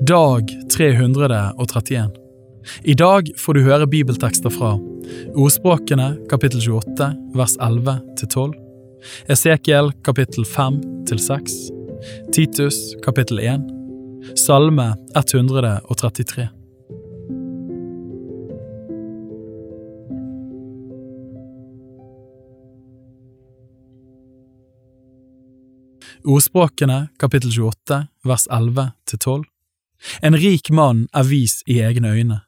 Dag 331. I dag får du høre bibeltekster fra Ordspråkene kapittel 28 vers 11 til 12, Esekiel kapittel 5 til 6, Titus kapittel 1, Salme 133. Ordspråkene kapittel 28 vers 11 til 12. En rik mann er vis i egne øyne,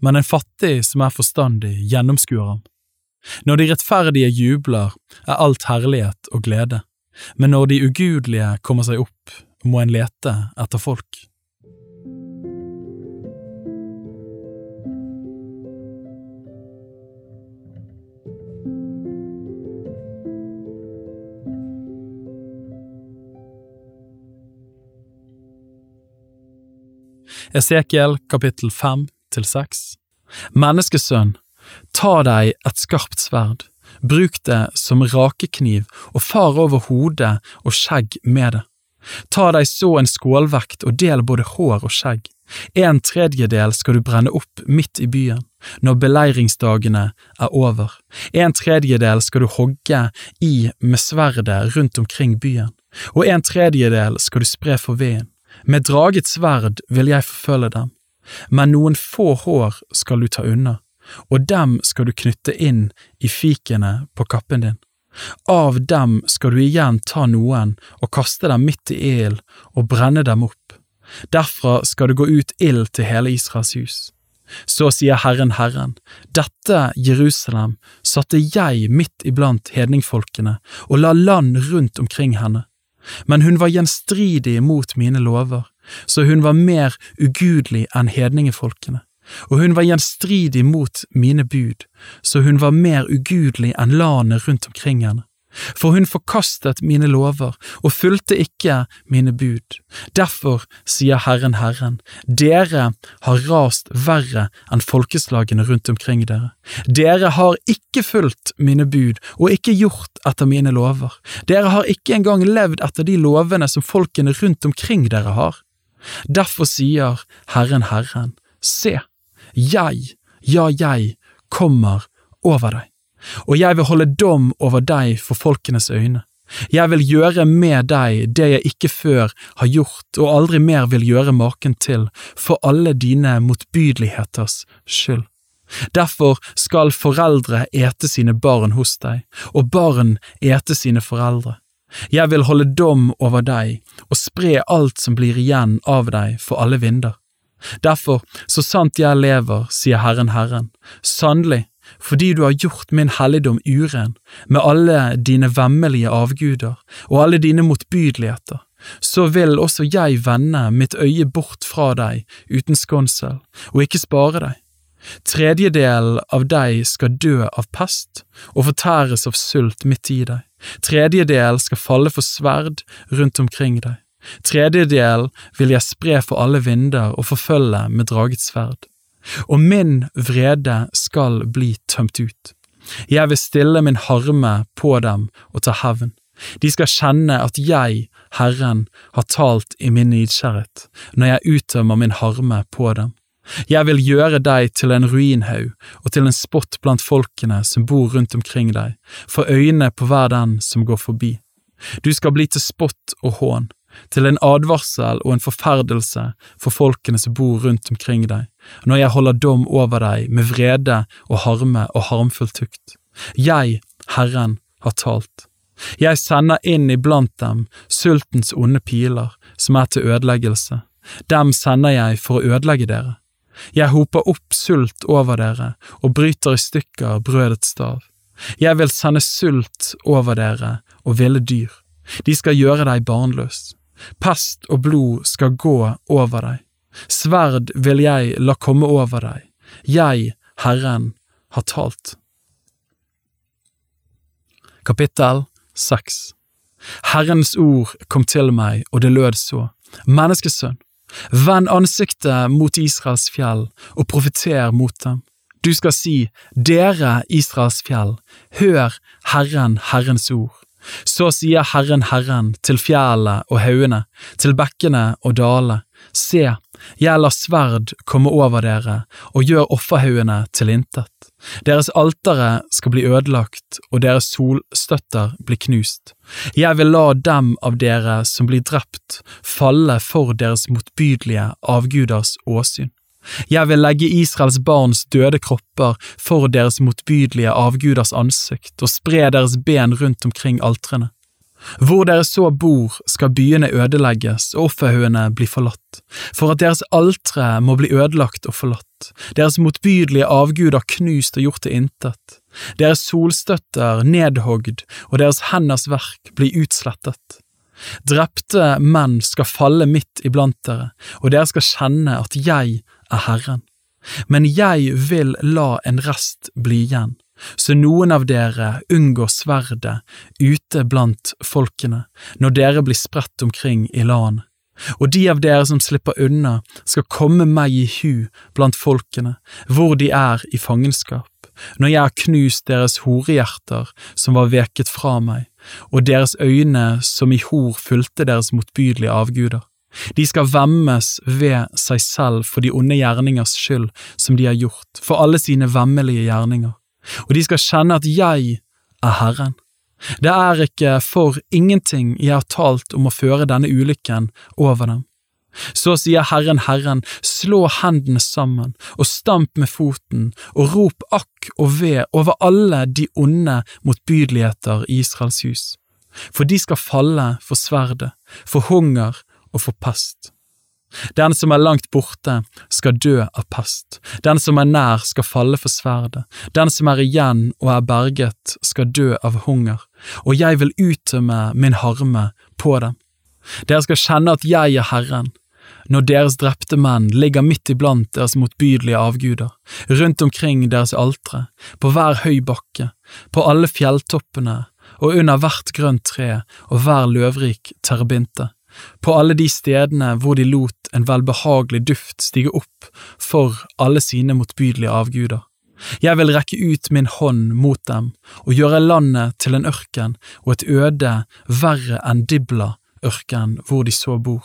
men en fattig som er forstandig, gjennomskuer ham. Når de rettferdige jubler, er alt herlighet og glede, men når de ugudelige kommer seg opp, må en lete etter folk. Esekiel kapittel 5 til 6 Menneskesønn, ta deg et skarpt sverd, bruk det som rakekniv og far over hodet og skjegg med det. Ta deg så en skålvekt og del både hår og skjegg. En tredjedel skal du brenne opp midt i byen, når beleiringsdagene er over. En tredjedel skal du hogge i med sverdet rundt omkring byen, og en tredjedel skal du spre for veden. Med dragets sverd vil jeg forfølge dem, men noen få hår skal du ta unna, og dem skal du knytte inn i fikene på kappen din. Av dem skal du igjen ta noen og kaste dem midt i ilden og brenne dem opp. Derfra skal det gå ut ild til hele Israels hus. Så sier Herren Herren, dette Jerusalem satte jeg midt iblant hedningfolkene og la land rundt omkring henne men hun var gjenstridig mot mine lover, så hun var mer ugudelig enn hedningefolkene, og hun var gjenstridig mot mine bud, så hun var mer ugudelig enn landet rundt omkring henne. For hun forkastet mine lover og fulgte ikke mine bud. Derfor sier Herren Herren, dere har rast verre enn folkeslagene rundt omkring dere. Dere har ikke fulgt mine bud og ikke gjort etter mine lover. Dere har ikke engang levd etter de lovene som folkene rundt omkring dere har. Derfor sier Herren Herren, se, jeg, ja, jeg, kommer over deg og jeg vil holde dom over deg for folkenes øyne. Jeg vil gjøre med deg det jeg ikke før har gjort og aldri mer vil gjøre maken til, for alle dine motbydeligheters skyld. Derfor skal foreldre ete sine barn hos deg, og barn ete sine foreldre. Jeg vil holde dom over deg og spre alt som blir igjen av deg for alle vinder. Derfor, så sant jeg lever, sier Herren Herren, sannelig, fordi du har gjort min helligdom uren med alle dine vemmelige avguder og alle dine motbydeligheter, så vil også jeg vende mitt øye bort fra deg uten skånsel, og ikke spare deg. Tredjedelen av deg skal dø av pest og fortæres av sult midt i deg. tredjedelen skal falle for sverd rundt omkring deg. tredjedelen vil jeg spre for alle vinder og forfølge med draget sverd og min vrede skal bli tømt ut. Jeg vil stille min harme på dem og ta hevn. De skal kjenne at jeg, Herren, har talt i min nidkjærhet, når jeg uttømmer min harme på dem. Jeg vil gjøre deg til en ruinhaug og til en spott blant folkene som bor rundt omkring deg, for øynene på hver den som går forbi. Du skal bli til spott og hån, til en advarsel og en forferdelse for folkene som bor rundt omkring deg, når jeg holder dom over deg med vrede og harme og harmfull tukt. Jeg, Herren, har talt. Jeg sender inn iblant dem sultens onde piler, som er til ødeleggelse. Dem sender jeg for å ødelegge dere. Jeg hoper opp sult over dere og bryter i stykker brødets stav. Jeg vil sende sult over dere og ville dyr. De skal gjøre deg barnløs. Pest og blod skal gå over deg. Sverd vil jeg la komme over deg. Jeg, Herren, har talt. Kapittel 6 Herrens ord kom til meg, og det lød så, Menneskesønn, vend ansiktet mot Israels fjell og profeter mot dem. Du skal si, Dere Israels fjell, hør Herren Herrens ord. Så sier Herren Herren til fjellet og haugene, til bekkene og dalene, se, jeg lar sverd komme over dere og gjør offerhaugene til intet. Deres altere skal bli ødelagt og deres solstøtter bli knust. Jeg vil la dem av dere som blir drept, falle for deres motbydelige avguders åsyn. Jeg vil legge Israels barns døde kropper for deres motbydelige avguders ansikt og spre deres ben rundt omkring altrene. Hvor dere så bor, skal byene ødelegges og offerhaugene bli forlatt, for at deres altre må bli ødelagt og forlatt, deres motbydelige avguder knust og gjort til intet, deres solstøtter nedhogd og deres henders verk blir utslettet. Drepte menn skal falle midt iblant dere, og dere skal kjenne at jeg er Herren. Men jeg vil la en rest bli igjen, så noen av dere unngår sverdet ute blant folkene, når dere blir spredt omkring i land. Og de av dere som slipper unna, skal komme meg i hu blant folkene, hvor de er i fangenskap, når jeg har knust deres horehjerter som var veket fra meg, og deres øyne som i hor fulgte deres motbydelige avguder. De skal vemmes ved seg selv for de onde gjerningers skyld som de har gjort, for alle sine vemmelige gjerninger, og de skal kjenne at jeg er Herren. Det er ikke for ingenting jeg har talt om å føre denne ulykken over dem. Så sier Herren Herren, slå hendene sammen og stamp med foten og rop akk og ve over alle de onde motbydeligheter i Israels hus, for de skal falle for sverdet, for hunger og for pest. Den som er langt borte, skal dø av pest, den som er nær, skal falle for sverdet, den som er igjen og er berget, skal dø av hunger, og jeg vil uttømme min harme på dem. Dere skal kjenne at jeg er Herren, når deres drepte menn ligger midt iblant deres motbydelige avguder, rundt omkring deres altre, på hver høy bakke, på alle fjelltoppene og under hvert grønt tre og hver løvrik terebinte på alle de stedene hvor de lot en velbehagelig duft stige opp for alle sine motbydelige avguder. Jeg vil rekke ut min hånd mot dem og gjøre landet til en ørken og et øde verre enn Dibla, ørken hvor de så bor,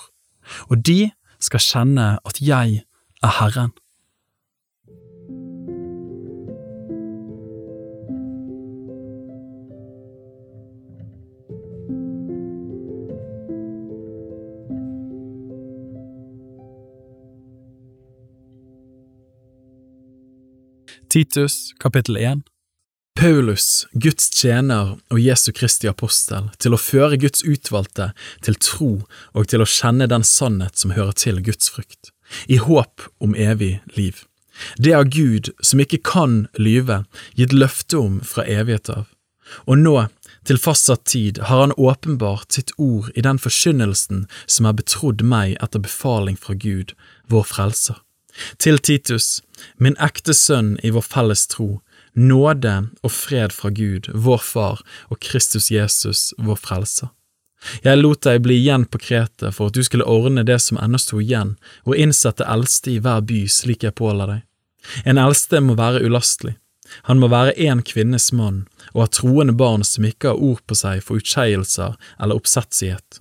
og de skal kjenne at jeg er Herren. Titus kapittel 1 Paulus, Guds tjener og Jesu Kristi apostel, til å føre Guds utvalgte til tro og til å kjenne den sannhet som hører til Guds frykt, i håp om evig liv. Det har Gud, som ikke kan lyve, gitt løfte om fra evighet av. Og nå, til fastsatt tid, har Han åpenbart sitt ord i den forkynnelsen som er betrodd meg etter befaling fra Gud, vår Frelser. Til Titus, min ekte sønn i vår felles tro, nåde og fred fra Gud, vår Far, og Kristus Jesus, vår Frelser. Jeg lot deg bli igjen på Krete for at du skulle ordne det som ennå sto igjen, og innsette eldste i hver by slik jeg påla deg. En eldste må være ulastelig. Han må være én kvinnes mann og ha troende barn som ikke har ord på seg for utskeielser eller oppsetsighet.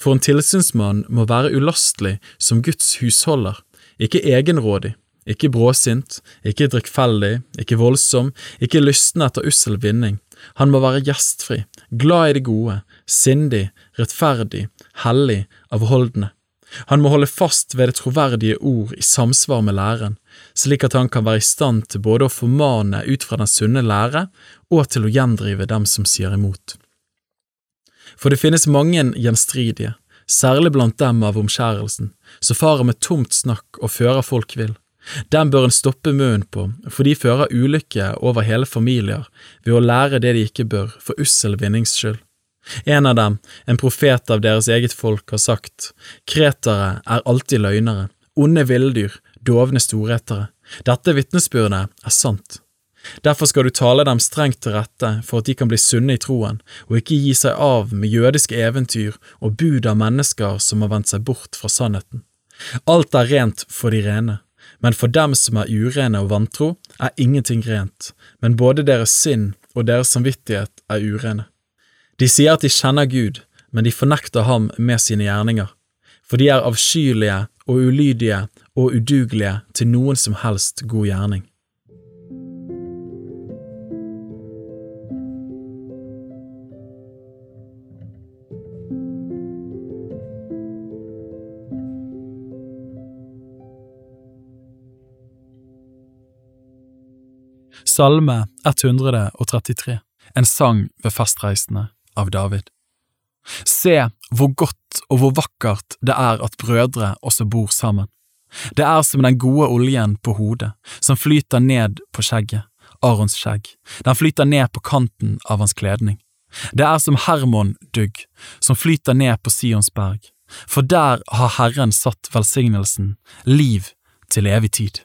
For en tilsynsmann må være ulastelig som Guds husholder, ikke egenrådig, ikke bråsint, ikke drikkfeldig, ikke voldsom, ikke lysten etter ussel vinning. Han må være gjestfri, glad i det gode, sindig, rettferdig, hellig, avholdende. Han må holde fast ved det troverdige ord i samsvar med læren, slik at han kan være i stand til både å formane ut fra den sunne lære og til å gjendrive dem som sier imot. For det finnes mange gjenstridige, særlig blant dem av omskjærelsen, som farer med tomt snakk og fører folk vill. Dem bør en stoppe munnen på, for de fører ulykke over hele familier ved å lære det de ikke bør, for ussel vinnings skyld. En av dem, en profet av deres eget folk, har sagt, kretere er alltid løgnere, onde villdyr, dovne storhetere, Dette vitnesbyrdet er sant. Derfor skal du tale dem strengt til rette for at de kan bli sunne i troen, og ikke gi seg av med jødiske eventyr og bud av mennesker som har vendt seg bort fra sannheten. Alt er rent for de rene, men for dem som er urene og vantro, er ingenting rent, men både deres sinn og deres samvittighet er urene. De sier at de kjenner Gud, men de fornekter ham med sine gjerninger, for de er avskyelige og ulydige og udugelige til noen som helst god gjerning. Salme 133 En sang ved festreisende av David Se hvor godt og hvor vakkert det er at brødre også bor sammen. Det er som den gode oljen på hodet, som flyter ned på skjegget, Arons skjegg, den flyter ned på kanten av hans kledning. Det er som Hermon-dugg, som flyter ned på Sionsberg, for der har Herren satt velsignelsen, liv til evig tid.